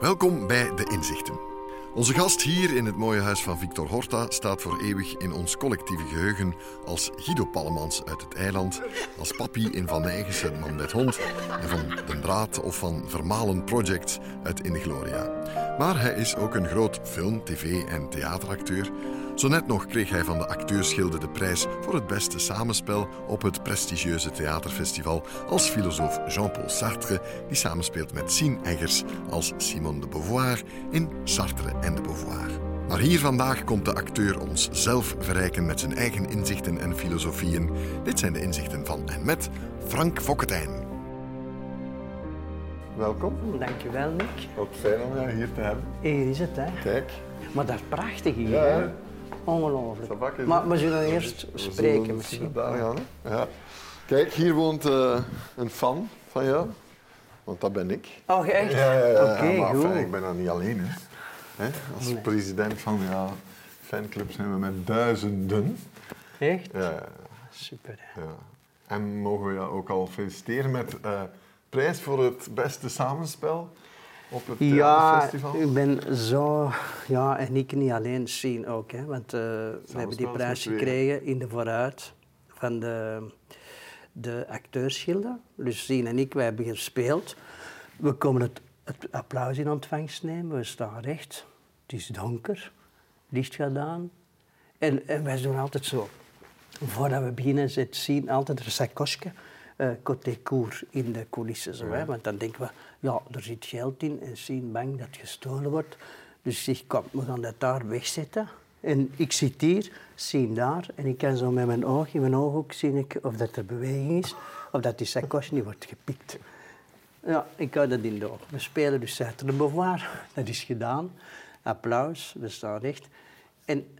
Welkom bij De Inzichten. Onze gast hier in het mooie huis van Victor Horta staat voor eeuwig in ons collectieve geheugen als Guido Pallemans uit het eiland, als papi in Van Nijgens, Man met Hond, en van Den Draad of van Vermalen Projects uit In de Gloria. Maar hij is ook een groot film-, tv- en theateracteur. Zo net nog kreeg hij van de acteursgilde de prijs voor het beste samenspel op het prestigieuze theaterfestival als filosoof Jean-Paul Sartre, die samenspeelt met Sien Eggers als Simone de Beauvoir in Sartre en de Beauvoir. Maar hier vandaag komt de acteur ons zelf verrijken met zijn eigen inzichten en filosofieën. Dit zijn de inzichten van en met Frank Fokketijn. Welkom. Dankjewel, Nick. Wat fijn om jou hier te hebben. Hier is het, hè. Kijk. Maar dat is prachtig hier, Ja, hè. Ongelooflijk. Maar we zullen eerst spreken zullen misschien. Daar gaan, hè? Ja. Kijk, hier woont eh, een fan van jou. Want dat ben ik. Oh, echt? Ja, ja, ja. Maar goed. ik ben dan niet alleen. Hè. Hè? Als Nee. president van ja, fanclub zijn we met duizenden. Echt? Ja, Super, hè. ja. En mogen we jou ook al feliciteren met eh prijs voor het beste samenspel op het Ja, theaterfestival. ik ben zo... Ja, en ik niet alleen, zien ook, hè. Want eh, we hebben die prijs gekregen in de vooruit van de, de acteursgilde. Dus Zien en ik, wij hebben gespeeld. We komen het, het applaus in ontvangst nemen. We staan recht. Het is donker. Licht gedaan. En, en wij doen altijd zo. Voordat we beginnen, zit zien altijd een sakosje, eh côté cour in de coulissen. Zo, hè? Want dan denken we, ja, er zit geld in en zien bang dat gestolen wordt. Dus ik zeg, kom, we gaan dat daar wegzetten. En ik zit hier, zien daar, en ik kan zo met mijn oog, in mijn ooghoek zien ik of dat er beweging is, of dat die sakosje niet wordt gepikt. Ja, ik hou dat in de oog. We spelen dus Sartre de Beauvoir. Dat is gedaan. Applaus, we staan recht. En,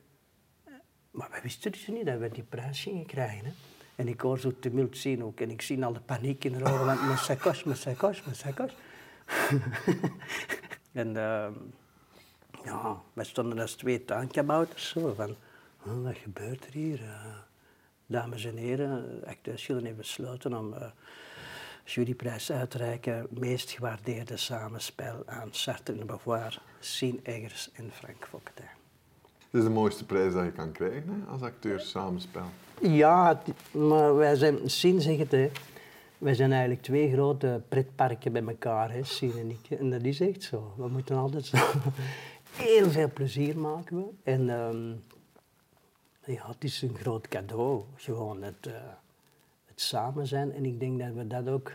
maar we wisten dus niet dat we die prijs gingen krijgen. Hè. En ik hoor zo tumult zien ook. En ik zie al de paniek in de ogen. Want mijn sakos, mijn sakos, mijn sakos. en ehm, ja, wij stonden als twee tuinkabouters. Zo, van, "Oh, wat gebeurt er hier? Eh, dames en heren, acteursgilden hebben besloten om... eh, juryprijs uitreiken. Meest gewaardeerde samenspel aan Sartre de Beauvoir, Sien Eggers en Frank Fokketijn. Het is de mooiste prijs dat je kan krijgen hè, als acteur samenspel. Ja, maar wij zijn, Sien zegt het, hè. Wij zijn eigenlijk twee grote pretparken bij elkaar, hè, Sien en ik. En dat is echt zo. We moeten altijd zo heel veel plezier maken. We. En ehm, ja, het is een groot cadeau, gewoon het, eh, het samen zijn. En ik denk dat we dat ook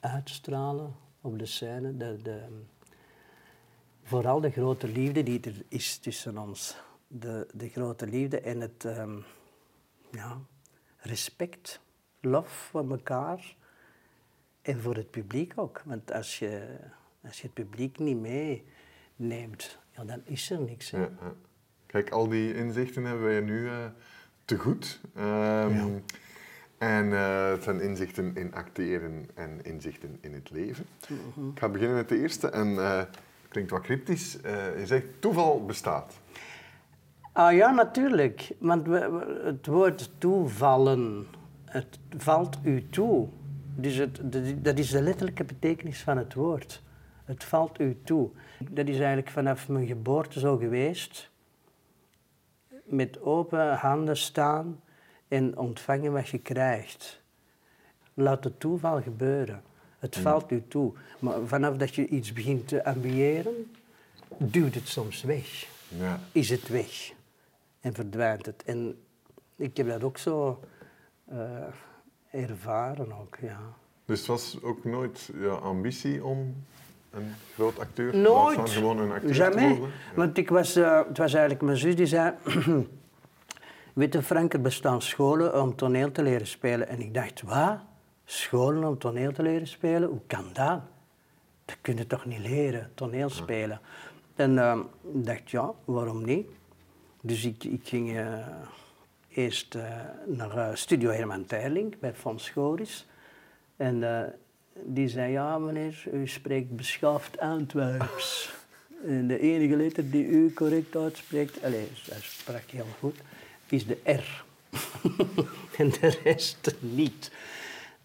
uitstralen op de scène. De, de, vooral de grote liefde die er is tussen ons. De, de grote liefde en het ehm, ja, respect, lof voor elkaar en voor het publiek ook. Want als je, als je het publiek niet meeneemt, ja, dan is er niks. Hè. Ja, ja. Kijk, al die inzichten hebben wij nu eh, te goed. Ehm, En eh, het zijn inzichten in acteren en inzichten in het leven. Mhm. Ik ga beginnen met de eerste en eh klinkt wat cryptisch. Je zegt toeval bestaat. Ah ja, natuurlijk. Want we, we- het woord toevallen, het valt u toe. Dus het, dat- is de letterlijke betekenis van het woord. Het valt u toe. Dat is eigenlijk vanaf mijn geboorte zo geweest. Met open handen staan en ontvangen wat je krijgt. Laat het toeval gebeuren. Het valt u toe. Maar vanaf dat je iets begint te ambiëren, duwt het soms weg Ja. is het weg en verdwijnt het. En ik heb dat ook zo eh, ervaren ook, ja. Dus het was ook nooit ja, ambitie om een groot acteur Nooit. van gewoon een acteur te Jamais. worden? Ja. Want ik was, eh, het was eigenlijk mijn zus die zei... Weet je, Frank, er bestaan scholen om toneel te leren spelen. En ik dacht, wat? Scholen om toneel te leren spelen? Hoe kan dat? Dat kun je toch niet leren, toneel spelen? En eh, ik dacht, ja, waarom niet? Dus ik, ik ging eh, eerst eh, naar eh, Studio Herman Terling bij Fons Goris. En eh, die zei, ja meneer, u spreekt beschaafd Antwerps. En de enige letter die u correct uitspreekt, allez, hij sprak heel goed, is de R. en de rest niet.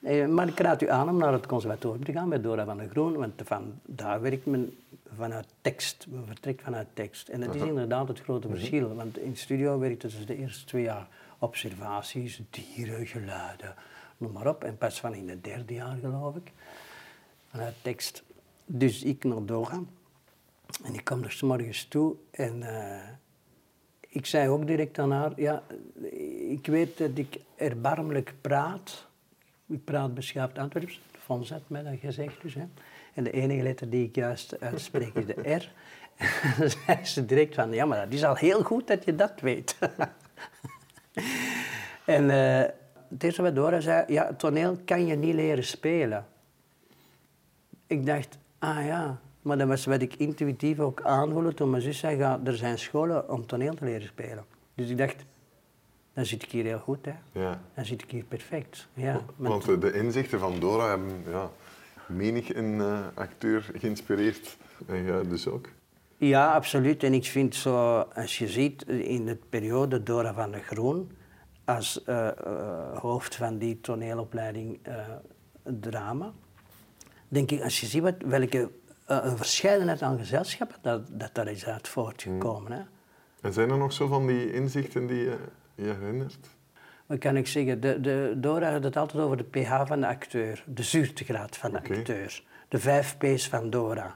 Eh, Maar ik raad u aan om naar het conservatorium te gaan bij Dora van der Groen, want van daar werkt men vanuit tekst, men vertrekt vanuit tekst. En dat is inderdaad het grote verschil, want in studio werkte ze de eerste twee jaar observaties, dieren, geluiden, noem maar op. En pas van in het derde jaar, geloof ik, vanuit tekst. Dus ik naar Dora en ik kom er 's morgens toe en eh, ik zei ook direct aan haar, ja, ik weet dat ik erbarmelijk praat. Ik praat beschaafd Antwerps. Fons had mij dat gezegd dus. Hè. En de enige letter die ik juist uitspreek is de R. En dan zei ze direct van, ja, maar dat is al heel goed dat je dat weet. en eh, het eerste wat Dora zei, ja, toneel kan je niet leren spelen. Ik dacht, ah ja, maar dat was wat ik intuïtief ook aanvoelde toen mijn zus zei, er zijn scholen om toneel te leren spelen. Dus ik dacht, dan zit ik hier heel goed, hè. Ja. Dan zit ik hier perfect. Ja, Want eh, de inzichten van Dora hebben ja, menig een eh, acteur geïnspireerd. En jij dus ook. ja, absoluut. En ik vind zo, als je ziet in de periode Dora van der Groen, als eh, eh, hoofd van die toneelopleiding eh, drama, denk ik, als je ziet wat, welke eh, een verscheidenheid aan gezelschappen dat, dat daar is uit voortgekomen. Hè. En zijn er nog zo van die inzichten die je herinnert? Wat kan ik zeggen? De, de, Dora had het altijd over de pH van de acteur, de zuurtegraad van de acteur. De vijf P's van Dora.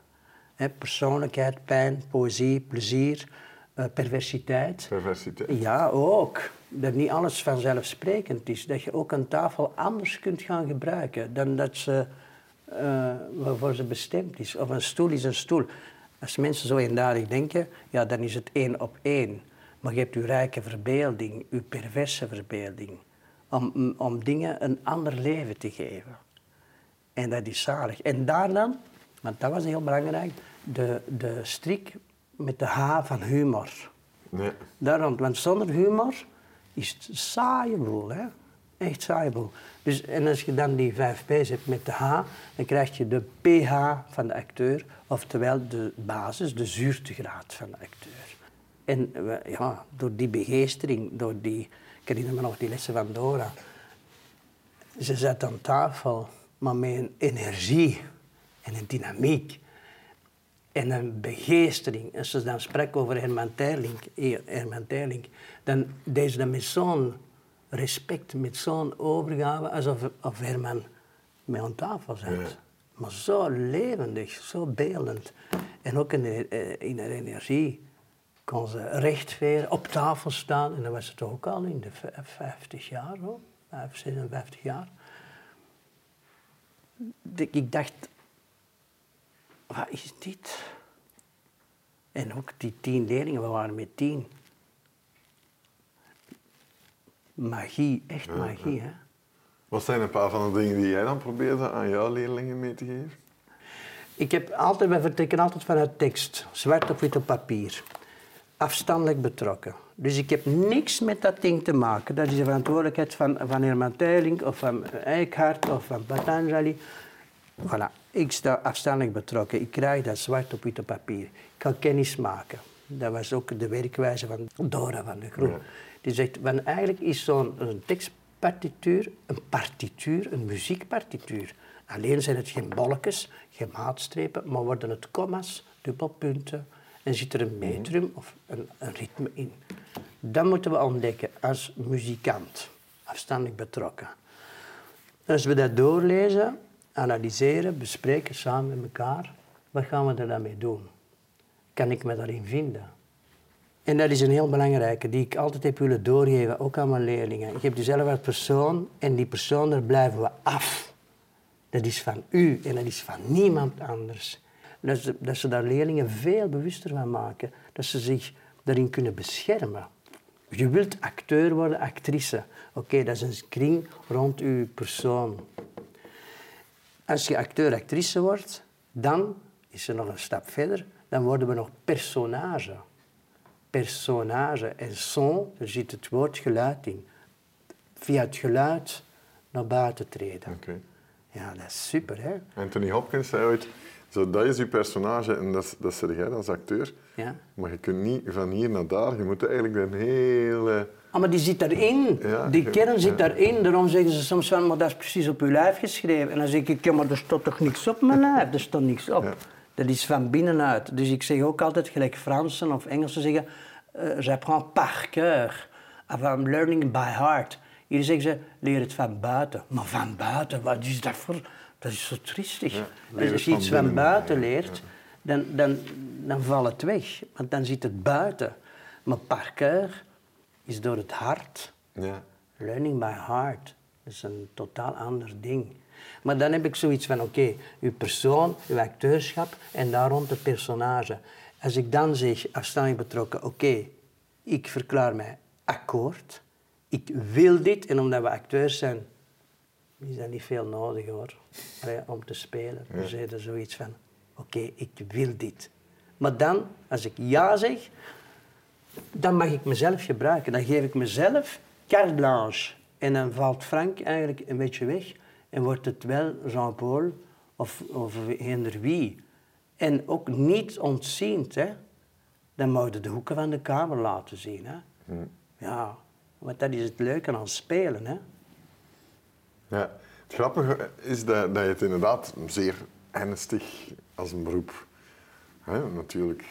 Persoonlijkheid, pijn, poëzie, plezier, eh, perversiteit. Perversiteit. Ja, ook. Dat niet alles vanzelfsprekend is. Dat je ook een tafel anders kunt gaan gebruiken dan dat ze, eh, waarvoor ze bestemd is. Of een stoel is een stoel. Als mensen zo eendadig denken, ja, dan is het één op één. Maar je hebt uw rijke verbeelding, uw perverse verbeelding. Om, om dingen een ander leven te geven. En dat is zalig. En daar dan, want dat was heel belangrijk, de, de strik met de H van humor. Nee. Daarom, want zonder humor is het saaie boel, hè? Echt saaie boel. Dus, en als je dan die vijf P's hebt met de H, dan krijg je de pH van de acteur, oftewel de basis, de zuurtegraad van de acteur. En we- ja, door die begeestering, door die, ik herinner me nog die lessen van Dora. Ze zat aan tafel, maar met een energie en een dynamiek en een begeestering. Als ze dan sprak over Herman Terling, eh, Herman Terling dan deed ze dat met zo'n respect, met zo'n overgave, alsof of Herman met aan tafel zat. Ja. Maar zo levendig, zo beeldend. En ook in, eh, in haar energie kon ze rechtveren, op tafel staan. En dan was het toch ook al in de v- 50 jaar, hoor. 5, 56 jaar. Ik- Ik dacht, wat is dit? En ook die tien leerlingen, we waren met tien. Magie, echt Ja, magie, hè? Wat zijn een paar van de dingen die jij dan probeerde aan jouw leerlingen mee te geven? Ik heb altijd, wij vertrekken altijd vanuit tekst, zwart op wit op papier. Afstandelijk betrokken. Dus ik heb niks met dat ding te maken. Dat is de verantwoordelijkheid van, van Herman Teiling of van Eckhart of van Patanjali. Voilà, ik sta afstandelijk betrokken. Ik krijg dat zwart op wit op papier. Ik ga kennis maken. Dat was ook de werkwijze van Dora van de Groen. Ja. Die zegt, want eigenlijk is zo'n tekstpartituur een partituur, een muziekpartituur. Alleen zijn het geen bolletjes, geen maatstrepen, maar worden het comma's, dubbelpunten en zit er een metrum of een, een ritme in. Dat moeten we ontdekken als muzikant, afstandelijk betrokken. Als we dat doorlezen, analyseren, bespreken samen met elkaar, wat gaan we er dan mee doen? Kan ik me daarin vinden? En dat is een heel belangrijke, die ik altijd heb willen doorgeven, ook aan mijn leerlingen. Je hebt jezelf als persoon en die persoon, daar blijven we af. Dat is van u en dat is van niemand anders. Dat ze, dat ze daar leerlingen veel bewuster van maken. Dat ze zich daarin kunnen beschermen. Je wilt acteur worden, actrice. Oké, dat is een kring rond uw persoon. Als je acteur, actrice wordt, dan is er nog een stap verder. Dan worden we nog personage. Personage en son, er zit het woord geluid in. Via het geluid naar buiten treden. Oké. Ja, dat is super, hè? Anthony Hopkins zei ooit, zo, dat is je personage en dat, is- dat zeg jij als acteur. Ja. Maar je kunt niet van hier naar daar, je moet eigenlijk een hele Ah, maar die zit daarin. Ja, die kern zit daarin. Daarom zeggen ze soms van, maar dat is precies op uw lijf geschreven. En dan zeg ik, ja, maar er staat toch niks op mijn lijf? Er staat niks op. Ja. Dat is van binnenuit. Dus ik zeg ook altijd, gelijk Fransen of Engelsen zeggen, uh, j'apprends par cœur. Of I'm learning by heart. Hier zeggen ze, leer het van buiten. Maar van buiten, wat is dat voor... Dat is zo triestig. Ja, Als je iets van buiten leert, dan, dan, dan valt het weg. Want dan zit het buiten. Maar par cœur is door het hart. Ja. Learning by heart. Dat is een totaal ander ding. Maar dan heb ik zoiets van, oké, uw persoon, uw acteurschap en daar rond het personage. Als ik dan zeg, afstandelijk betrokken, oké, ik verklaar mij akkoord. Ik wil dit en omdat we acteurs zijn, is dat niet veel nodig hoor, Allee, om te spelen. Dus je er zoiets van, oké, ik wil dit. Maar dan, als ik ja zeg, dan mag ik mezelf gebruiken. Dan geef ik mezelf carte blanche. En dan valt Frank eigenlijk een beetje weg en wordt het wel Jean-Paul of, of eender wie. En ook niet ontziend, hè. Dan je de hoeken van de kamer laten zien, hè. Ja, want dat is het leuke aan spelen, hè. Ja. Het grappige is dat, dat je het inderdaad zeer ernstig als een beroep hè, natuurlijk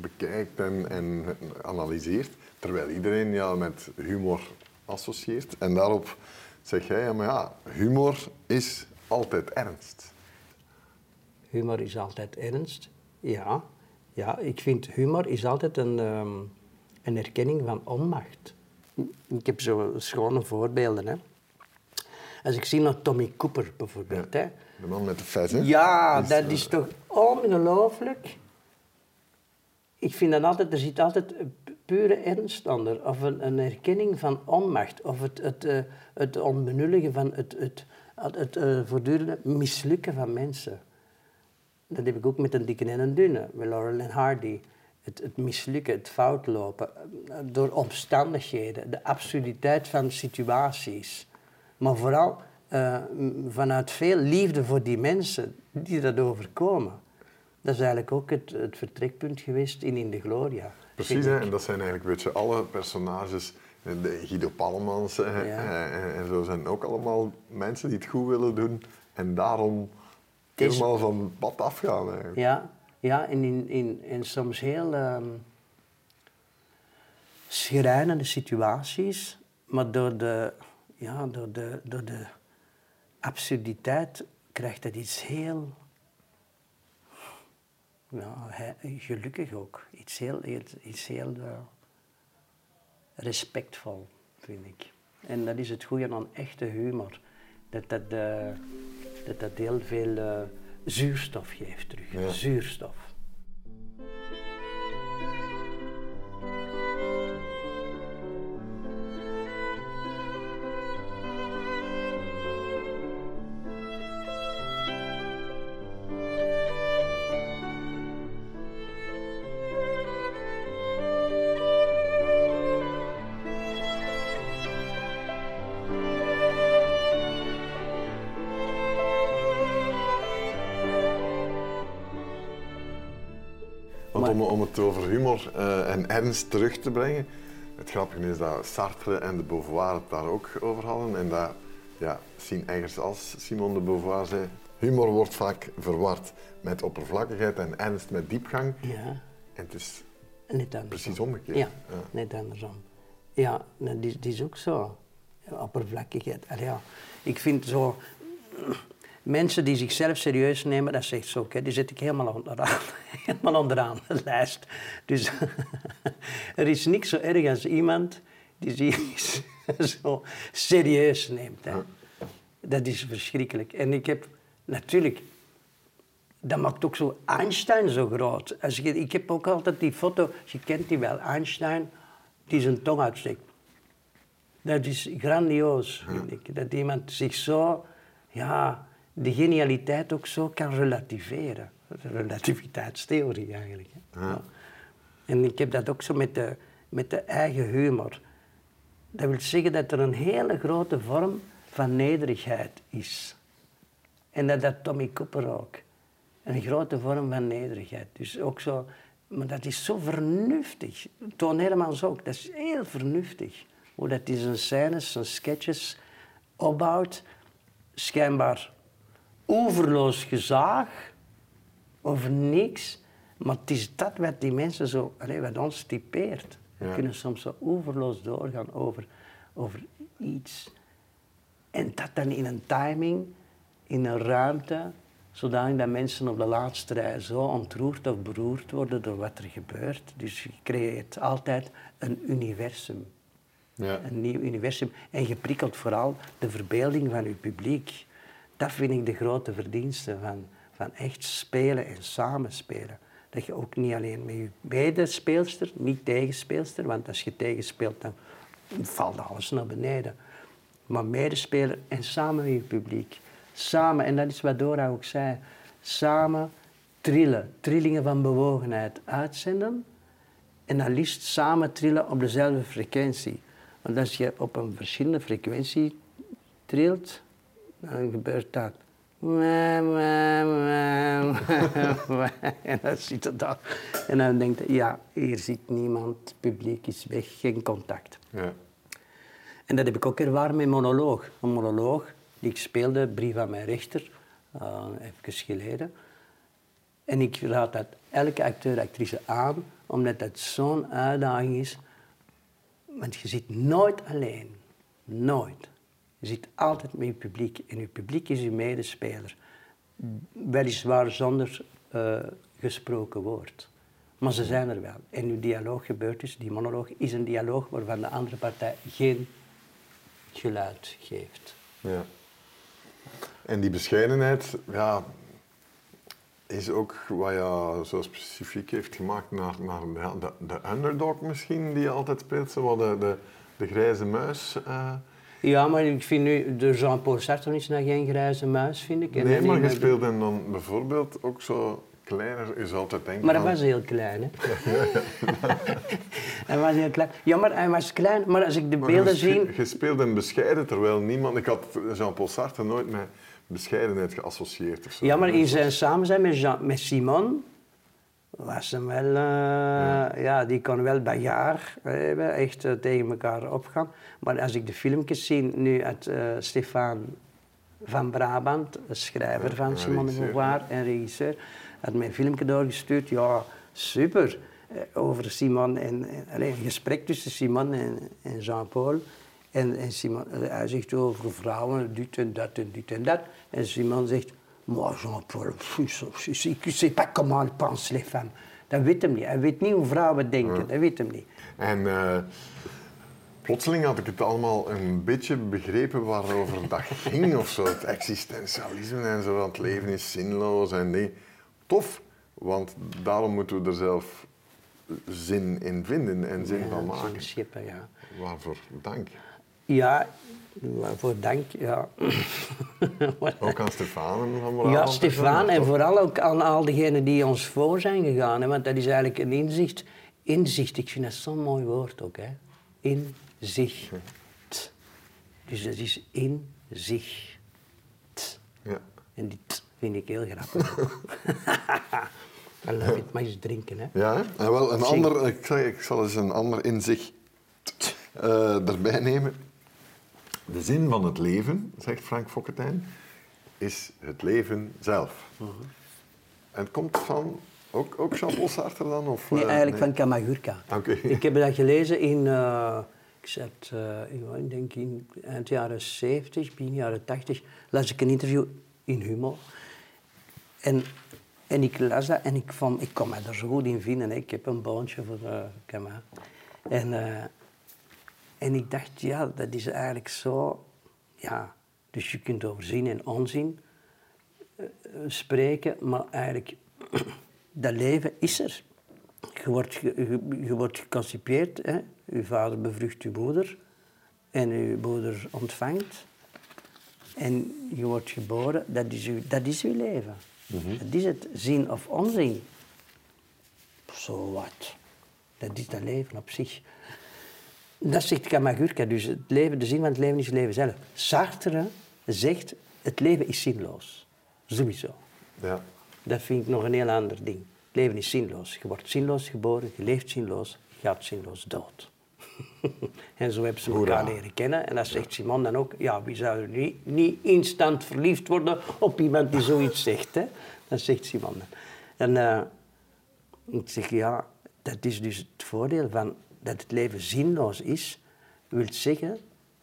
bekijkt en, en analyseert, terwijl iedereen jou met humor associeert. En daarop zeg jij, ja, maar ja, humor is altijd ernst. Humor is altijd ernst. Ja, ja ik vind humor is altijd een, ehm, een erkenning van onmacht. Ik heb zo schone voorbeelden. Hè. Als ik zie naar Tommy Cooper bijvoorbeeld. Hè. De man met de hè? Ja, dat eh, is toch ongelooflijk. Ik vind dat altijd, er zit altijd pure ernst onder. Of een, een erkenning van onmacht. Of het, het, eh, het onbenulligen van het, het, het, het eh, voortdurende mislukken van mensen. Dat heb ik ook met een dikke en een dunne, met Laurel en Hardy. Het, het mislukken, het foutlopen, eh, door omstandigheden, de absurditeit van situaties. Maar vooral eh, vanuit veel liefde voor die mensen die dat overkomen. Dat is eigenlijk ook het, het vertrekpunt geweest in In de Gloria. Precies, hè? en dat zijn eigenlijk beetje alle personages. De Guido Ja. en, en zo zijn ook allemaal mensen die het goed willen doen en daarom helemaal van pad afgaan. Eigenlijk. Ja, ja en in, in, in soms heel ehm schrijnende situaties, maar door de, ja, door, de, door de absurditeit krijgt dat iets heel ja, gelukkig ook. Iets heel, iets, iets heel eh, respectvol, vind ik. En dat is het goede aan echte humor. Dat dat, eh, dat, dat heel veel eh, zuurstof geeft terug. Ja. Zuurstof. Humor eh, en ernst terug te brengen, het grappige is dat Sartre en de Beauvoir het daar ook over hadden. En dat ja, Sien Eggers als Simone de Beauvoir zei, humor wordt vaak verward met oppervlakkigheid en ernst met diepgang. Ja, En het is net precies omgekeerd. Ja, Ja. net andersom. Ja, dat is, dat is ook zo. Oppervlakkigheid. Allee, ja. Ik vind zo... Mensen die zichzelf serieus nemen, dat zegt zo, oké, die zet ik helemaal onderaan, helemaal onderaan de lijst. Dus er is niks zo erg als iemand die zich zo serieus neemt. Hè. Dat is verschrikkelijk. En ik heb natuurlijk dat maakt ook zo Einstein zo groot. Als je, ik heb ook altijd die foto, je kent die wel, Einstein, die zijn tong uitsteekt. Dat is grandioos, vind ik. Dat iemand zich zo, ja, de genialiteit ook zo kan relativeren. Relativiteitstheorie eigenlijk. hè. Ja. En ik heb dat ook zo met de, met de eigen humor. Dat wil zeggen dat er een hele grote vorm van nederigheid is. En dat dat Tommy Cooper ook. Een grote vorm van nederigheid. Dus ook zo, maar dat is zo vernuftig. Toon Hermans ook, dat is heel vernuftig. Hoe dat hij zijn scènes, zijn sketches opbouwt. Schijnbaar overloos gezaag over niks. Maar het is dat wat die mensen zo, allee, wat ons typeert. We Ja. kunnen soms zo overloos doorgaan over, over iets. En dat dan in een timing, in een ruimte, zodanig dat mensen op de laatste rij zo ontroerd of beroerd worden door wat er gebeurt. Dus je creëert altijd een universum. Ja. Een nieuw universum. En je prikkelt vooral de verbeelding van je publiek. Dat vind ik de grote verdienste van, van echt spelen en samenspelen. Dat je ook niet alleen met je medespeelster, niet tegenspeelster, want als je tegenspeelt dan valt alles naar beneden. Maar medespeler en samen met je publiek. Samen, en dat is wat Dora ook zei, samen trillen, trillingen van bewogenheid uitzenden en dan liefst samen trillen op dezelfde frequentie. Want als je op een verschillende frequentie trilt, dan gebeurt dat. En dan zit het daar. En dan denkt je, ja, hier zit niemand, het publiek is weg, geen contact. Ja. En dat heb ik ook ervaren met monoloog. Een monoloog die ik speelde, Brief aan mijn rechter, uh, even geleden. En ik raad dat elke acteur, actrice aan, omdat dat zo'n uitdaging is. Want je zit nooit alleen. Nooit. Je zit altijd met je publiek. En je publiek is je medespeler. Weliswaar zonder uh, gesproken woord. Maar ze zijn er wel. En uw dialoog gebeurt dus, die monoloog, is een dialoog waarvan de andere partij geen geluid geeft. Ja. En die bescheidenheid, ja, is ook wat je zo specifiek heeft gemaakt naar, naar de, de, de underdog misschien, die je altijd speelt, zo de, de, de grijze muis. Uh. Ja, maar ik vind nu, de Jean-Paul Sartre is nog geen grijze muis, vind ik. En nee, maar je speelde dan bijvoorbeeld ook zo kleiner, is altijd denken Maar hij was heel klein, hè? hij was heel klein. Ja, maar hij was klein, maar als ik de maar beelden zie... Je speelde een bescheiden, terwijl niemand... Ik had Jean-Paul Sartre nooit met bescheidenheid geassocieerd of zo. Ja, maar in zijn samenzijn met, Jean, met Simon was hem wel... Uh, ja. ja. die kon wel bagarre hebben, echt uh, tegen elkaar opgaan. Maar als ik de filmpjes zie nu uit uh, Stefan van Brabant, schrijver van Simon de Beauvoir en regisseur, had mij een filmpje doorgestuurd. Ja, super. Over Simon en, en alleen, een gesprek tussen Simon en, en Jean-Paul. En, en Simon, hij zegt over vrouwen, dit en dat en dit en dat. En Simon zegt, moi Jean-Paul, je sais pas comment pensent les femmes. Dat weet hem niet. Hij weet niet hoe vrouwen denken. Dat weet hem niet. En uh, plotseling had ik het allemaal een beetje begrepen waarover dat ging of zo. Het existentialisme en zo, want het leven is zinloos en nee. Tof, want daarom moeten we er zelf zin in vinden en zin ja, van maken. Schippen, ja. Waarvoor dank. Ja, waarvoor dank, ja. ook aan Stefan van. Ja, Stefan en vooral ook aan al diegenen die ons voor zijn gegaan. Hè, want dat is eigenlijk een inzicht. Inzicht, ik vind dat zo'n mooi woord ook. Hè. Inzicht. Dus dat is in zich. Ja. En dit vind ik heel grappig. I love it, maar eens drinken, hè. Ja? En wel een ander, ik, zal, ik zal eens een ander inzicht uh, erbij nemen. De zin van het leven, zegt Frank Fokketijn, is het leven zelf. En het komt van, ook, ook Jean-Paul Sartre dan? Of, nee, eigenlijk nee? van Kamagurka. Okay. Ik heb dat gelezen in, uh, ik, zat, uh, ik denk in eind jaren 70, begin jaren 80, las ik een interview in Humo. En, en ik las dat en ik, vond, ik kon me er zo goed in vinden. Hè. Ik heb een boontje voor uh, Kama. En... En ik dacht, ja, dat is eigenlijk zo... Ja, dus je kunt over zin en onzin uh, spreken, maar eigenlijk, dat leven is er. Je wordt, je, je wordt geconcipieerd, hè. je vader bevrucht je moeder en je moeder ontvangt. En je wordt geboren, dat is je, dat is uw leven. Mm -hmm. Dat is het, zin of onzin. Zo wat. Dat is dat leven op zich. Dat zegt Kamagurka, dus het leven, de zin van het leven is het leven zelf. Sartre zegt, het leven is zinloos. Sowieso. Ja. Dat vind ik nog een heel ander ding. Het leven is zinloos. Je wordt zinloos geboren, je leeft zinloos, je gaat zinloos dood. en zo hebben ze Hoera. elkaar leren kennen. En dat zegt Simon dan ook, ja, wie zou er niet, niet instant verliefd worden op iemand die zoiets zegt, hè? Dat zegt Simon dan. En eh, ik zeg, ja, dat is dus het voordeel van dat het leven zinloos is, wil zeggen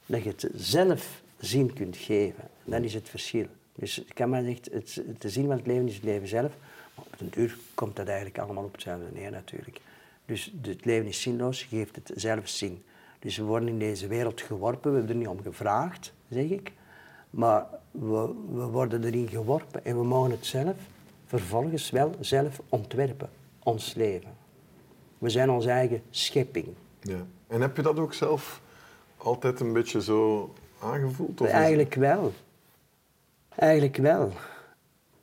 dat je het zelf zin kunt geven. Dat is het verschil. Dus maar zegt, het, de zin van het leven is het leven zelf. Maar op den duur komt dat eigenlijk allemaal op hetzelfde neer natuurlijk. Dus het leven is zinloos, geeft het zelf zin. Dus we worden in deze wereld geworpen, we hebben er niet om gevraagd, zeg ik. Maar we worden erin geworpen en we mogen het zelf vervolgens wel zelf ontwerpen, ons leven. We zijn onze eigen schepping. Ja. En heb je dat ook zelf altijd een beetje zo aangevoeld? Of Eigenlijk wel. Eigenlijk wel.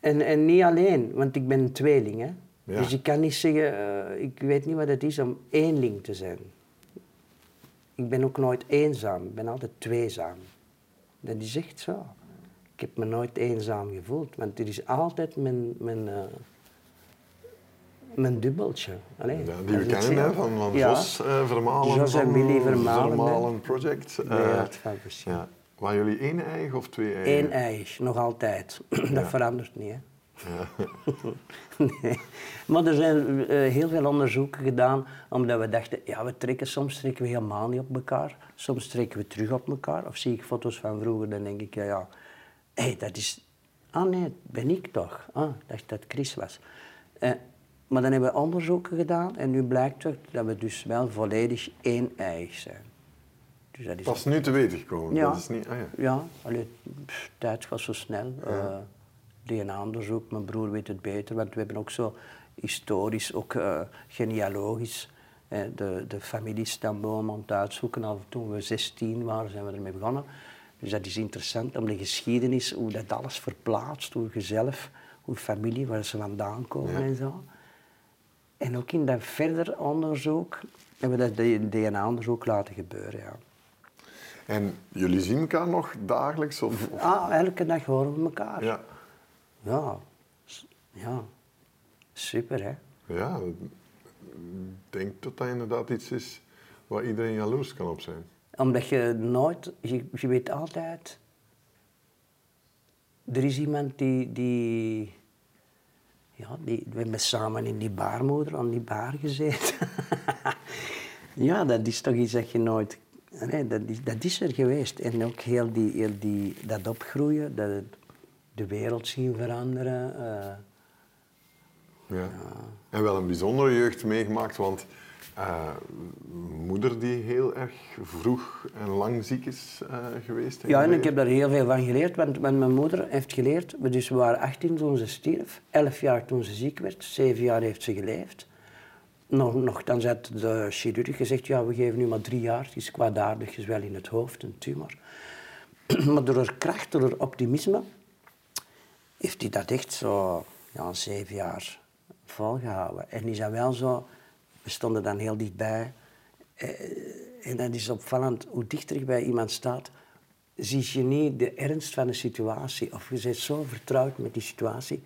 En, en niet alleen, want ik ben een tweeling. Hè? Ja. Dus ik kan niet zeggen, eh, ik weet niet wat het is om eenling te zijn. Ik ben ook nooit eenzaam, ik ben altijd tweezaam. Dat is echt zo. Ik heb me nooit eenzaam gevoeld, want er is altijd mijn, mijn, eh, mijn dubbeltje. Allee, Ja, dat die we kennen, hè, van, van Ja. Jos eh, Vermalen. Jos en Willy Vermalen, hè. Project. Verschil. ja. Waren jullie één eigen of twee eigen? Eén eiig, nog altijd. Dat verandert niet, hè. nee. Maar er zijn eh, heel veel onderzoeken gedaan, omdat we dachten, ja, we trekken, soms trekken we helemaal niet op elkaar. Soms trekken we terug op elkaar. Of zie ik foto's van vroeger, dan denk ik, ja, ja, hé, dat is... Ah nee, dat ben ik toch. Ah, dacht dat Chris was. Eh, maar dan hebben we onderzoeken gedaan en nu blijkt toch dat we dus wel volledig één-eiig zijn. Dus dat is Pas nu te weten gekomen. ja. Dat is niet, ah, ja. Ja, allee, pff, tijd gaat zo snel. Eh, DNA-onderzoek, mijn broer weet het beter, want we hebben ook zo historisch, ook eh, genealogisch, eh, de, de familiestamboom aan het uitzoeken. Al toen we 16 waren, zijn we ermee begonnen. Dus dat is interessant om de geschiedenis, hoe dat alles verplaatst, hoe je zelf, hoe familie, waar ze vandaan komen Ja. en zo. En ook in dat verder onderzoek hebben we dat DNA-onderzoek laten gebeuren, ja. En jullie zien elkaar nog dagelijks? Of, of- Ah, elke dag horen we elkaar. Ja. Ja, ja. super hè. Ja, ik denk dat dat inderdaad iets is waar iedereen jaloers kan op zijn. Omdat je nooit, je, je weet altijd, er is iemand die, die, ja, die, we hebben samen in die baarmoeder aan die baar gezeten. ja, dat is toch iets dat je nooit, nee, dat, is, dat is er geweest. En ook heel, die, heel die, dat opgroeien, dat het- de wereld zien veranderen. eh, Ja. En wel een bijzondere jeugd meegemaakt, want eh, moeder die heel erg vroeg en lang ziek is eh, geweest. Ja, en ik heb daar heel veel van geleerd, want, want mijn moeder heeft geleerd, we dus we waren 18 toen ze stierf, 11 jaar toen ze ziek werd, 7 jaar heeft ze geleefd. Nog, nogthans had de chirurg gezegd, ja, we geven nu maar drie jaar, het is kwaadaardig gezwel in het hoofd, een tumor. maar door haar kracht, door haar optimisme, heeft hij dat echt zo ja, zeven jaar volgehouden. En is dat wel zo, we stonden dan heel dichtbij. Eh, en dat is opvallend, hoe dichter je bij iemand staat, zie je niet de ernst van de situatie. Of je bent zo vertrouwd met die situatie,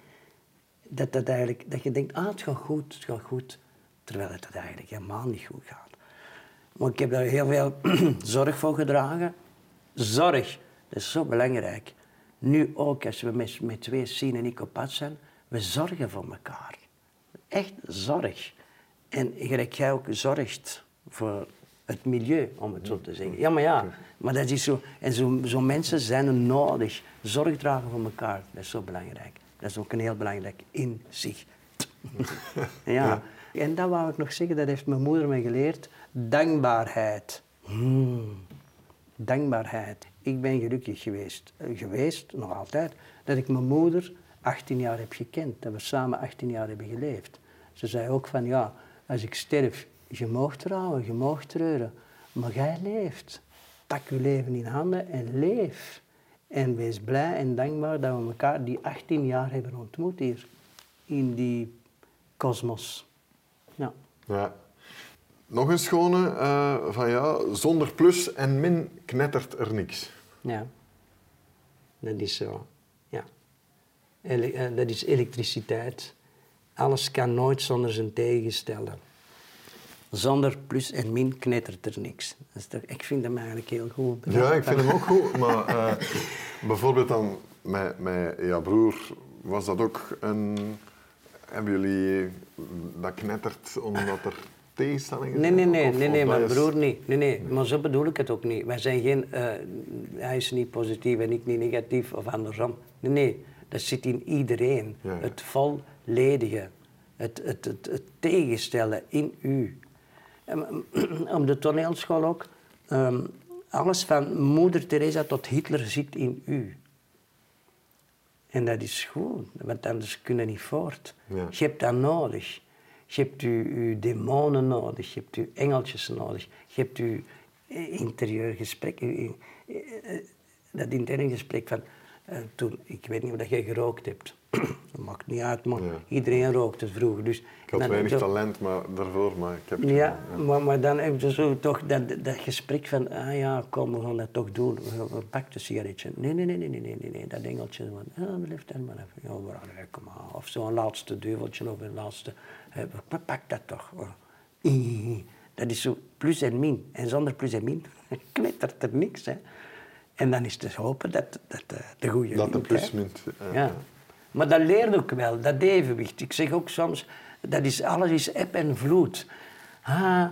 dat, dat, eigenlijk, dat je denkt, ah, het gaat goed, het gaat goed. Terwijl het eigenlijk helemaal niet goed gaat. Maar ik heb daar heel veel zorg voor gedragen. Zorg, dat is zo belangrijk. Nu ook, als we met, met twee Sien en ik op pad zijn, we zorgen voor elkaar. Echt zorg. En gelijk jij ook zorgt voor het milieu, om het zo te zeggen. Ja, maar ja, maar dat is zo. En zo'n zo mensen zijn er nodig. Zorg dragen voor elkaar, dat is zo belangrijk. Dat is ook een heel belangrijk inzicht. ja. En dat wou ik nog zeggen, dat heeft mijn moeder me geleerd. Dankbaarheid. Hmm. Dankbaarheid. Ik ben gelukkig geweest, eh, geweest, nog altijd, dat ik mijn moeder 18 jaar heb gekend. Dat we samen 18 jaar hebben geleefd. Ze zei ook van, ja, als ik sterf, je mag trouwen, je mag treuren, maar jij leeft. Pak je leven in handen en leef. En wees blij en dankbaar dat we elkaar die 18 jaar hebben ontmoet hier, in die kosmos. Ja. Ja. Nog een schone eh, van ja, zonder plus en min knettert er niks. Ja, dat is zo. Ja. Ele- eh, dat is elektriciteit. Alles kan nooit zonder zijn tegengestelde. Zonder plus en min knettert er niks. Dat ik vind hem eigenlijk heel goed. Ja, ik vind hem ook goed. Maar eh, bijvoorbeeld dan met, met broer, was dat ook een... Hebben jullie dat knettert omdat er tegenstellingen Nee, nee, nee, Of- nee, nee mijn is- broer niet. Nee, nee, maar zo bedoel ik het ook niet. Wij zijn geen, eh, hij is niet positief en ik niet negatief of andersom. Nee, nee, dat zit in iedereen. Ja, ja. Het volledige, het, het, het, het tegenstellen in u. En, Op de toneelschool ook, ehm, alles van moeder Teresa tot Hitler zit in u. En dat is goed, want anders kun je niet voort. Ja. Je hebt dat nodig. Je hebt je, je demonen nodig, je hebt je engeltjes nodig, je hebt je eh, interieur gesprek, je- je- eh, dat interne gesprek van eh, toen, ik weet niet of dat jij gerookt hebt. dat maakt niet uit, maar Ja. iedereen rookte vroeger. Dus Ik had weinig talent maar, daarvoor, maar ik heb het ja, maar, maar dan heb je zo toch dat, dat gesprek van, ah ja, kom, we gaan dat toch doen. We, pakken een sigaretje. Nee, nee, nee, nee, nee, nee, nee, dat engeltje van, ah, blijf dan maar even. Ja, maar, kom maar. Of zo'n laatste duveltje of een laatste, we- pak dat toch. Eh, Dat is zo plus en min. En zonder plus en min knettert er niks, hè. En dan is het te hopen dat, dat de, de goede Dat de wint, hè. plus mint. eh, Ja. Maar dat leert ook wel, dat evenwicht. Ik zeg ook soms, dat is, alles is eb en vloed. Ah,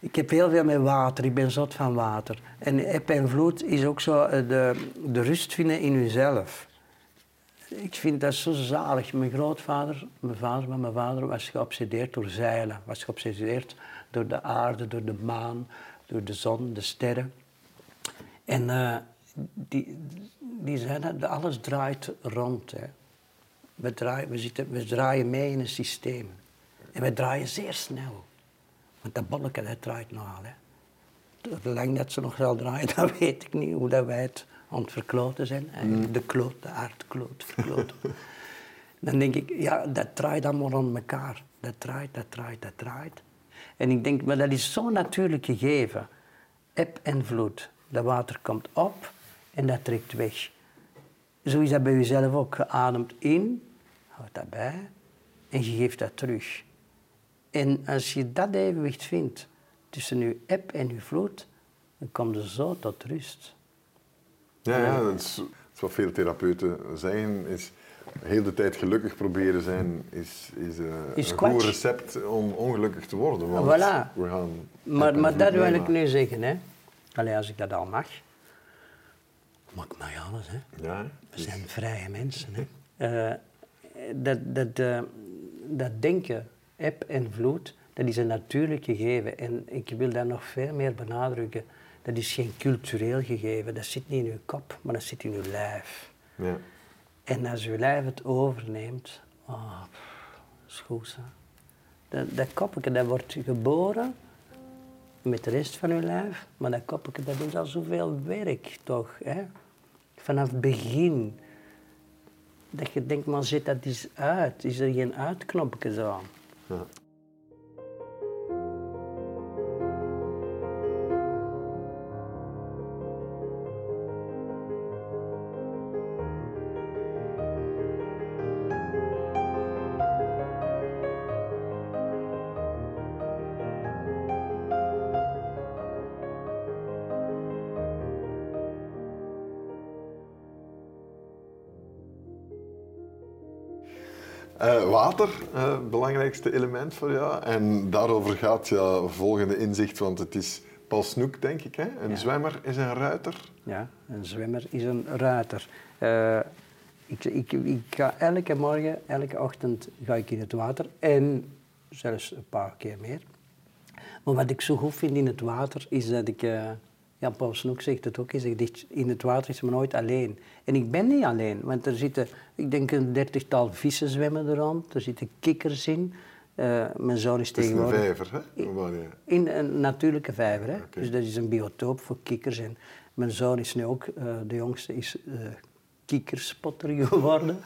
ik heb heel veel met water, ik ben zot van water. En eb en vloed is ook zo eh, de, de rust vinden in jezelf. Ik vind dat zo zalig. Mijn grootvader, mijn vader, maar mijn vader was geobsedeerd door zeilen. Was geobsedeerd door de aarde, door de maan, door de zon, de sterren. En eh, die, die zei dat alles draait rond. Hè. We, draaien, we, zitten, we draaien mee in een systeem. En we draaien zeer snel. Want dat bolletje dat draait nogal. Hè. Hoe lang dat ze nog zal draaien, dat weet ik niet. Hoe dat wij het aan het verkloten zijn. Eigenlijk De kloot, de aardkloot, verkloten. Dan denk ik, ja, dat draait allemaal rond elkaar. Dat draait, dat draait, dat draait. En ik denk, maar dat is zo natuurlijk gegeven. Eb en vloed. Dat water komt op en dat trekt weg. Zo is dat bij jezelf ook. Je ademt in, houdt dat bij en je geeft dat terug. En als je dat evenwicht vindt tussen je eb en je vloed, dan kom je zo tot rust. Ja, ja dat, is, wat veel therapeuten zeggen. Is heel de tijd gelukkig proberen zijn is, is, eh, Is een kwats. goed recept om ongelukkig te worden. Want Voilà. we gaan Maar, maar dat wil ik nu zeggen, hè. Allee, als ik dat al mag. Mag ik mij alles, hè. Ja, We dus- zijn vrije mensen. Hè. Eh, dat, dat, eh, dat denken, eb en vloed, dat is een natuurlijk gegeven. En ik wil dat nog veel meer benadrukken. Dat is geen cultureel gegeven. Dat zit niet in uw kop, maar dat zit in uw lijf. ja. En als uw lijf het overneemt, oh, pff, dat is goed. Hè. Dat, dat koppetje dat wordt geboren met de rest van uw lijf, maar dat koppetje dat doet al zoveel werk toch. Hè? Vanaf het begin. Dat je denkt, maar zet dat eens uit. Is er geen uitknopje zo? Ja. Water, belangrijkste element voor jou. En daarover gaat je volgende inzicht, want het is Paul Snoek, denk ik. Hè? Een zwemmer is een ruiter. Ja, een zwemmer is een ruiter. Eh, ik, ik, ik ga elke morgen, elke ochtend ga ik in het water en zelfs een paar keer meer. Maar wat ik zo goed vind in het water is dat ik, eh, ja, Paul Snoek zegt het ook, hij zegt, in het water is men nooit alleen. En ik ben niet alleen, want er zitten, ik denk een dertigtal vissen zwemmen er rond, er zitten kikkers in. Eh, mijn zoon is Het is een tegenwoordig... vijver, hè? In een natuurlijke vijver. Hè? Dus dat is een biotoop voor kikkers. En mijn zoon is nu ook, eh, de jongste, is eh kikkerspotter geworden.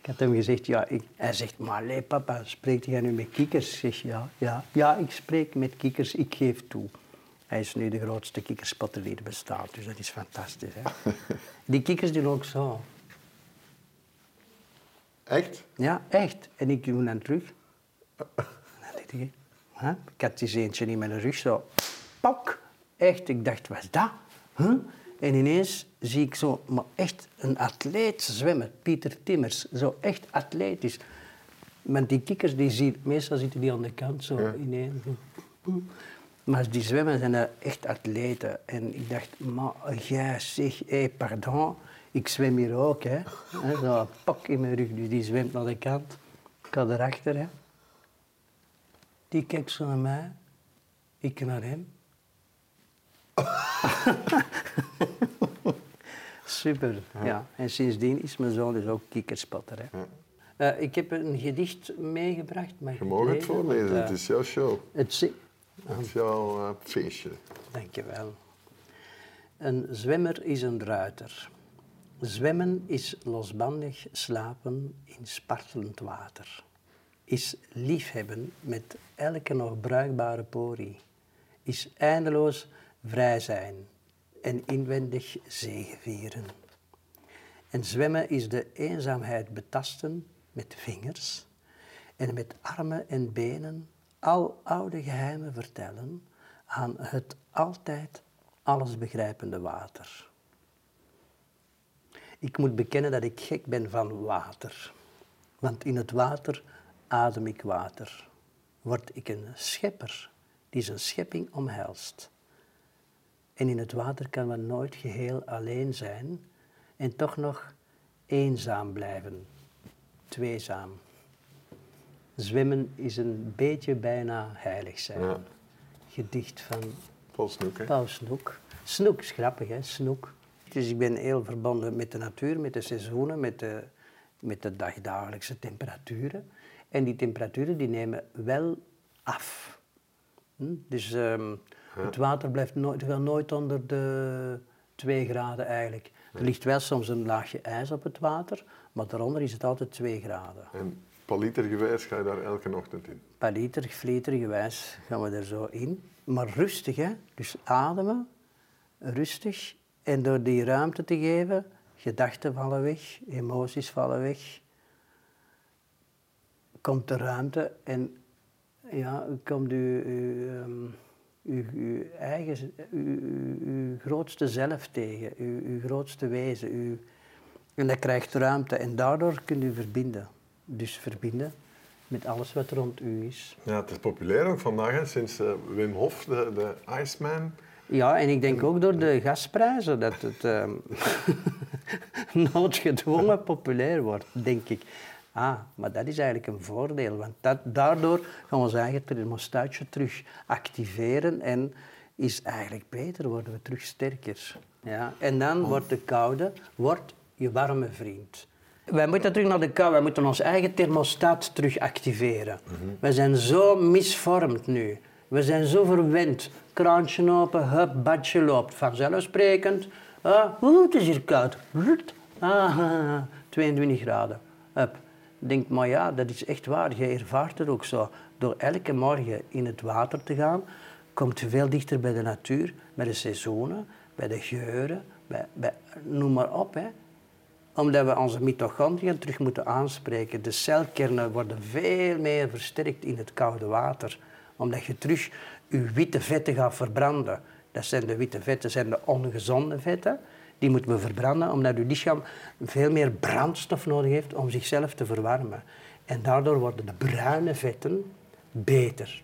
ik had hem gezegd, ja, ik, hij zegt, maar nee papa, spreekt jij nu met kikkers? Ik zeg, ja, ja, ja, ik spreek met kikkers, ik geef toe. Hij is nu de grootste kikkerspotter die er bestaat, dus dat is fantastisch. Hè? die kikkers doen ook zo. Echt? Ja, echt. En ik doe dan terug. Ik, Hè? Ik had die eentje in mijn rug zo, pak. Echt, ik dacht, wat is dat? Huh? En ineens zie ik zo, maar echt een atleet zwemmen. Pieter Timmers, zo echt atletisch. Want die kikkers, die zie, meestal zitten die aan de kant zo Ja. ineen. Maar die zwemmen zijn echt atleten. En ik dacht, maar jij zeg, hé, pardon, ik zwem hier ook. Hè. Hè, Zo, een pak in mijn rug, dus die zwemt naar de kant. Ik ga erachter, hè. Die kijkt zo naar mij, ik naar hem. Super, ja. En sindsdien is mijn zoon dus ook kikkerspotter. Hè. Eh, ik heb een gedicht meegebracht. Mag Je mag het lezen? voorlezen, het eh, is jouw show. het is jouw eh, feestje. Dankjewel. Een zwemmer is een ruiter. Zwemmen is losbandig slapen in spartelend water. Is liefhebben met elke nog bruikbare porie. Is eindeloos vrij zijn en inwendig zegevieren. En zwemmen is de eenzaamheid betasten met vingers en met armen en benen al oude geheimen vertellen aan het altijd alles begrijpende water. Ik moet bekennen dat ik gek ben van water, want in het water adem ik water. Word ik een schepper die zijn schepping omhelst. En in het water kan men nooit geheel alleen zijn en toch nog eenzaam blijven, tweezaam. Zwemmen is een beetje bijna heilig zijn. Ja. Gedicht van Paul Snoek, hè? Paul Snoek. Snoek is grappig, hè? Snoek. Dus ik ben heel verbonden met de natuur, met de seizoenen, met de, met de dagdagelijkse temperaturen. En die temperaturen die nemen wel af. Hm? Dus ehm, het water blijft nooit, wel nooit onder de 2 graden eigenlijk. Er ligt wel soms een laagje ijs op het water, maar daaronder is het altijd 2 graden. En palitergewijs ga je daar elke ochtend in. Per liter, liter gewijs gaan we er zo in. Maar rustig, hè. Dus ademen, rustig. En door die ruimte te geven, gedachten vallen weg, emoties vallen weg. Komt de ruimte en ja, komt uw, uw, ehm, uw, eigen, uw, grootste zelf tegen, uw, grootste wezen. En dat krijgt ruimte en daardoor kunt u verbinden. Dus verbinden met alles wat rond u is. Ja, het is populair ook vandaag, hè? sinds eh, Wim Hof, de, de Iceman. Ja, en ik denk ook door de gasprijzen dat het ehm, noodgedwongen populair wordt, denk ik. Ah, maar dat is eigenlijk een voordeel, want dat, daardoor gaan we ons eigen thermostaatje terug activeren en is eigenlijk beter, worden we terug sterker. Ja, en dan wordt de koude wordt je warme vriend. Wij moeten terug naar de kou, wij moeten ons eigen thermostaat terug activeren. Wij zijn zo misvormd nu. We zijn zo verwend. Kraantje open, hup, badje loopt. Vanzelfsprekend. Oeh, het is hier koud. Rut. Ah, 22 graden. Hup. Denk, maar ja, dat is echt waar. Je ervaart het ook zo. Door elke morgen in het water te gaan, komt je veel dichter bij de natuur, bij de seizoenen, bij de geuren, bij, bij, noem maar op. Hè omdat we onze mitochondriën terug moeten aanspreken. De celkernen worden veel meer versterkt in het koude water. Omdat je terug je witte vetten gaat verbranden. Dat zijn de witte vetten, zijn de ongezonde vetten. Die moeten we verbranden omdat je lichaam veel meer brandstof nodig heeft om zichzelf te verwarmen. En daardoor worden de bruine vetten beter.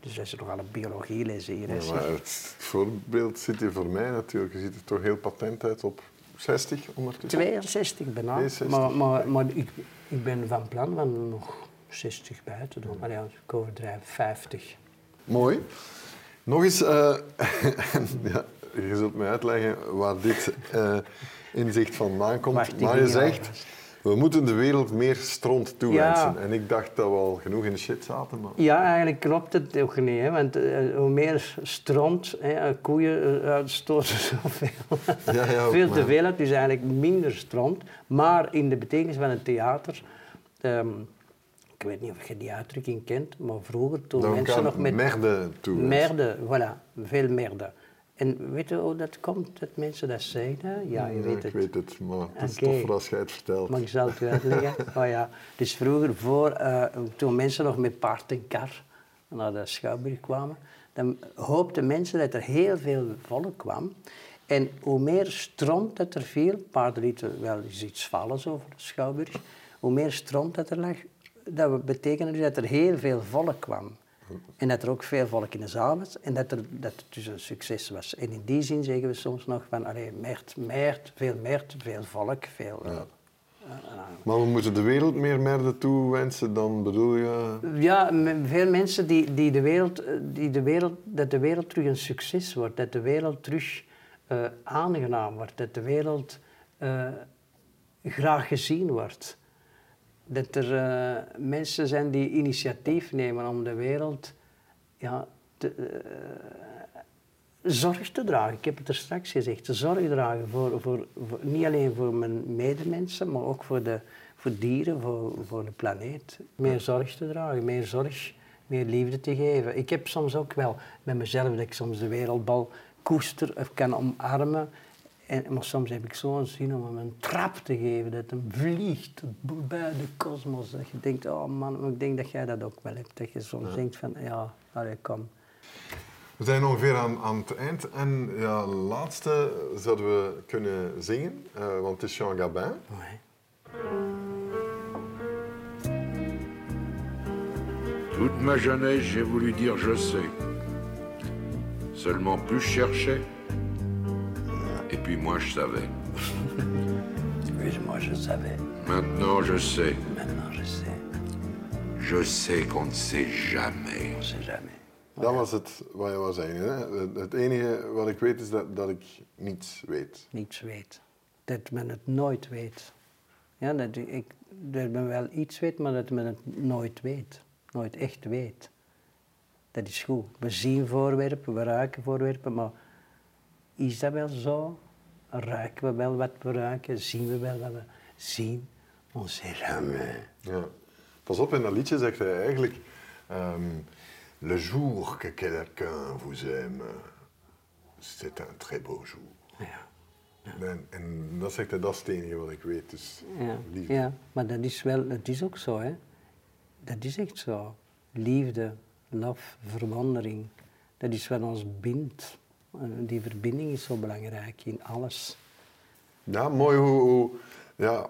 Dus dat is nogal een biologieles hier. hè, Ja, maar het voorbeeld zit hier voor mij natuurlijk. Je ziet er toch heel patent uit op 60 ondertussen. 62 bijna. 62. Maar, maar, maar ik, ik ben van plan van nog 60 bij te doen. Maar ja, ik overdrijf 50. Mooi. Nog eens, eh, ja, je zult mij uitleggen waar dit eh, inzicht vandaan komt. Die maar je zegt. We moeten de wereld meer stront toewensen. Ja. En ik dacht dat we al genoeg in de shit zaten. Maar... Ja, eigenlijk klopt het ook niet. Hè? Want eh, hoe meer stront, hè, koeien eh, uitstoten zoveel. Ja, ja, ook, veel te veel, dus eigenlijk minder stront. Maar in de betekenis van het theater... ehm, ik weet niet of je die uitdrukking kent, maar vroeger toen Dan mensen nog met... merde toewensen. Merde, voilà, veel merde. En weet je hoe dat komt, dat mensen dat zeggen? Ja, je Ja, weet ik het. weet het, maar het is Oké. toffer als jij het vertelt. Maar ik zal het uitleggen. oh ja. Dus vroeger, voor, eh, toen mensen nog met paard en kar naar de Schouwburg kwamen, dan hoopten mensen dat er heel veel volk kwam. En hoe meer stront dat er viel, paarden lieten wel eens iets vallen zo voor de Schouwburg, hoe meer stront dat er lag, dat betekende dus dat er heel veel volk kwam. En dat er ook veel volk in de zaal was en dat, er, dat het dus een succes was. En in die zin zeggen we soms nog van, allee, meert, meert, veel meert, veel volk, veel... Ja. eh, eh, Maar we moeten de wereld meer merden toewensen dan bedoel je... Ja, veel mensen die, die, de wereld, eh, die de wereld, dat de wereld terug een succes wordt, dat de wereld terug eh, aangenaam wordt, dat de wereld eh, graag gezien wordt. Dat er eh, mensen zijn die initiatief nemen om de wereld ja, eh, zorg te dragen. Ik heb het er straks gezegd, zorg dragen voor, voor, voor- niet alleen voor mijn medemensen, maar ook voor de voor dieren, voor, voor de planeet. Meer zorg te dragen, meer zorg, meer liefde te geven. Ik heb soms ook wel met mezelf dat ik soms de wereldbal koester of kan omarmen. En, maar soms heb ik zo'n zin om hem een trap te geven, dat hem vliegt bij de kosmos. Dat je denkt, oh man, maar ik denk dat jij dat ook wel hebt. Dat je soms denkt van, ja, allee, kom. We zijn ongeveer aan, aan het eind. En ja, laatste zouden we kunnen zingen, eh, want het is Jean Gabin. Ouais. Toute ma jeunesse, j'ai voulu dire je sais. Seulement plus et puis moi je savais. Oui, moi je savais, Maintenant je sais. maintenant je sais, Je sais qu'on ne sait jamais. on sait jamais. Dat was het wat je wou zeggen. Hè? Het- enige wat ik weet is dat, dat ik niets weet. niets weet. Dat men het nooit weet. Ja, dat, ik, dat men wel iets weet, maar dat men het nooit weet. Nooit echt weet. Dat is goed. We zien voorwerpen, we ruiken voorwerpen, maar is dat wel zo? Ruiken we wel wat we ruiken? Zien we wel wat we zien? On sait jamais. Ja. Pas op, in dat liedje zegt hij eigenlijk... ehm, Le jour que quelqu'un vous aime, c'est un très beau jour. Ja. En, en dat zegt hij, dat is het enige wat ik weet. Dus Ja, liefde. ja, maar dat is wel, dat is ook zo, hè. Dat is echt zo. Liefde, lof, verwondering, dat is wat ons bindt. En Die verbinding is zo belangrijk in alles. Ja, mooi hoe, hoe ja,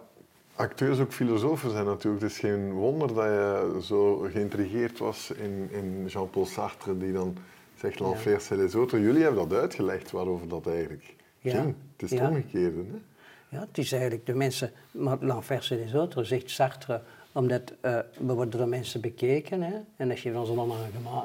acteurs ook filosofen zijn natuurlijk. Het is geen wonder dat je zo geïntrigeerd was in, in Jean-Paul Sartre, die dan zegt l'enfer c'est les autres. Jullie hebben dat uitgelegd waarover dat eigenlijk Ja, ging. Het is het ja. omgekeerde. Hè? Ja, het is eigenlijk de mensen, maar l'enfer c'est des autres, zegt Sartre, omdat eh, we worden door mensen bekeken hè, en dat geeft ons een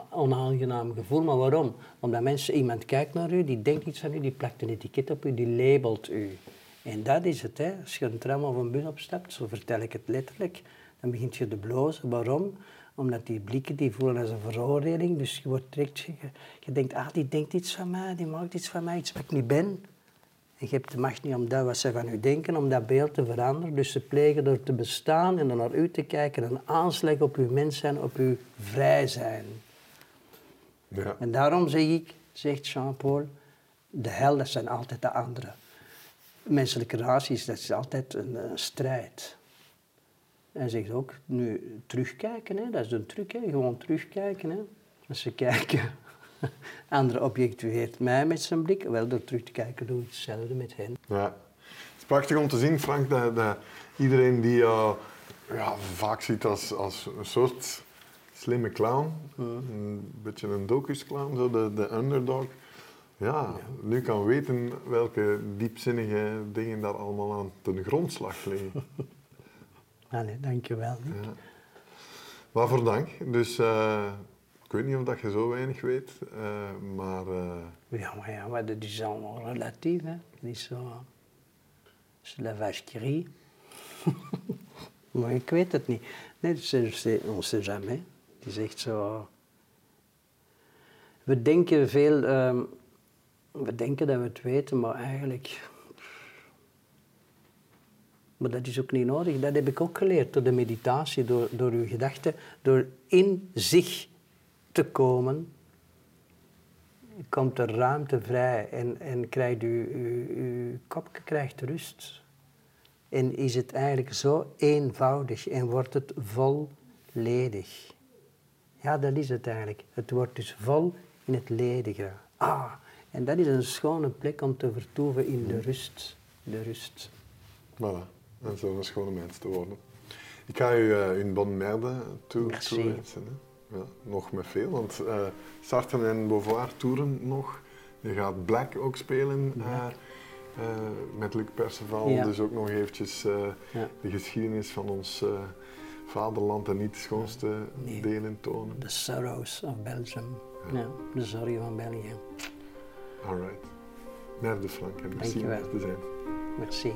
onaangenaam gevoel. Maar waarom? Omdat mensen, iemand kijkt naar u, die denkt iets van u, die plakt een etiket op u, die labelt u. En dat is het. Hè. Als je een tram of een bus opstapt, zo vertel ik het letterlijk, dan begint je te blozen. Waarom? Omdat die blikken die voelen als een veroordeling. Dus je, wordt direct, je, je denkt, ah, die denkt iets van mij, die maakt iets van mij, iets wat ik niet ben. Je hebt de macht niet om dat wat ze van u denken, om dat beeld te veranderen. Dus ze plegen door te bestaan en dan naar u te kijken, een aanslag op uw mens zijn, op uw vrij zijn. Ja. En daarom zeg ik, zegt Jean-Paul, de hel, dat zijn altijd de anderen. Menselijke relaties, dat is altijd een, eh, strijd. Hij zegt ook, nu terugkijken, hè, dat is een truc, hè, gewoon terugkijken. Hè. Als ze kijken, anderen objectiveert mij met zijn blik, wel door terug te kijken doe ik hetzelfde met hen. Ja. Het is prachtig om te zien, Frank, dat, dat iedereen die jou ja, vaak ziet als, als een soort slimme clown, een beetje een docus-clown, zo de, de underdog, ja, nu kan weten welke diepzinnige dingen daar allemaal aan ten grondslag liggen. Allee, dankjewel. Nick. Ja. Waarvoor dank. Dus eh, ik weet niet of dat je zo weinig weet, eh, maar eh, Ja, maar ja, maar dat is allemaal relatief, hè. Dat is zo... C'est la maar ik weet het niet. Nee, on sait jamais. Het is echt zo... We denken veel... ehm, we denken dat we het weten, maar eigenlijk... Maar dat is ook niet nodig. Dat heb ik ook geleerd door de meditatie, door, door uw gedachten. Door in zich te komen, komt er ruimte vrij en, en krijgt u, uw, uw kopje krijgt rust. En is het eigenlijk zo eenvoudig en wordt het volledig. Ja, dat is het eigenlijk. Het wordt dus vol in het ledige. Ah, en dat is een schone plek om te vertoeven in de rust. De rust. Voilà, en zo een schone mens te worden. Ik ga u uh, in Bonmerde toe, Merci. toewensen. hè. Ja, nog met veel, want Sartre en Beauvoir toeren nog. Je gaat Black ook spelen eh, met Luc Perceval. Ja. Dus ook nog eventjes eh, Ja. de geschiedenis van ons vaderland en niet de schoonste Nee. delen tonen. The Sorrows of Belgium. Ja, de zorgen van België. Alright. Merde Frank, en merci om te zijn. Merci.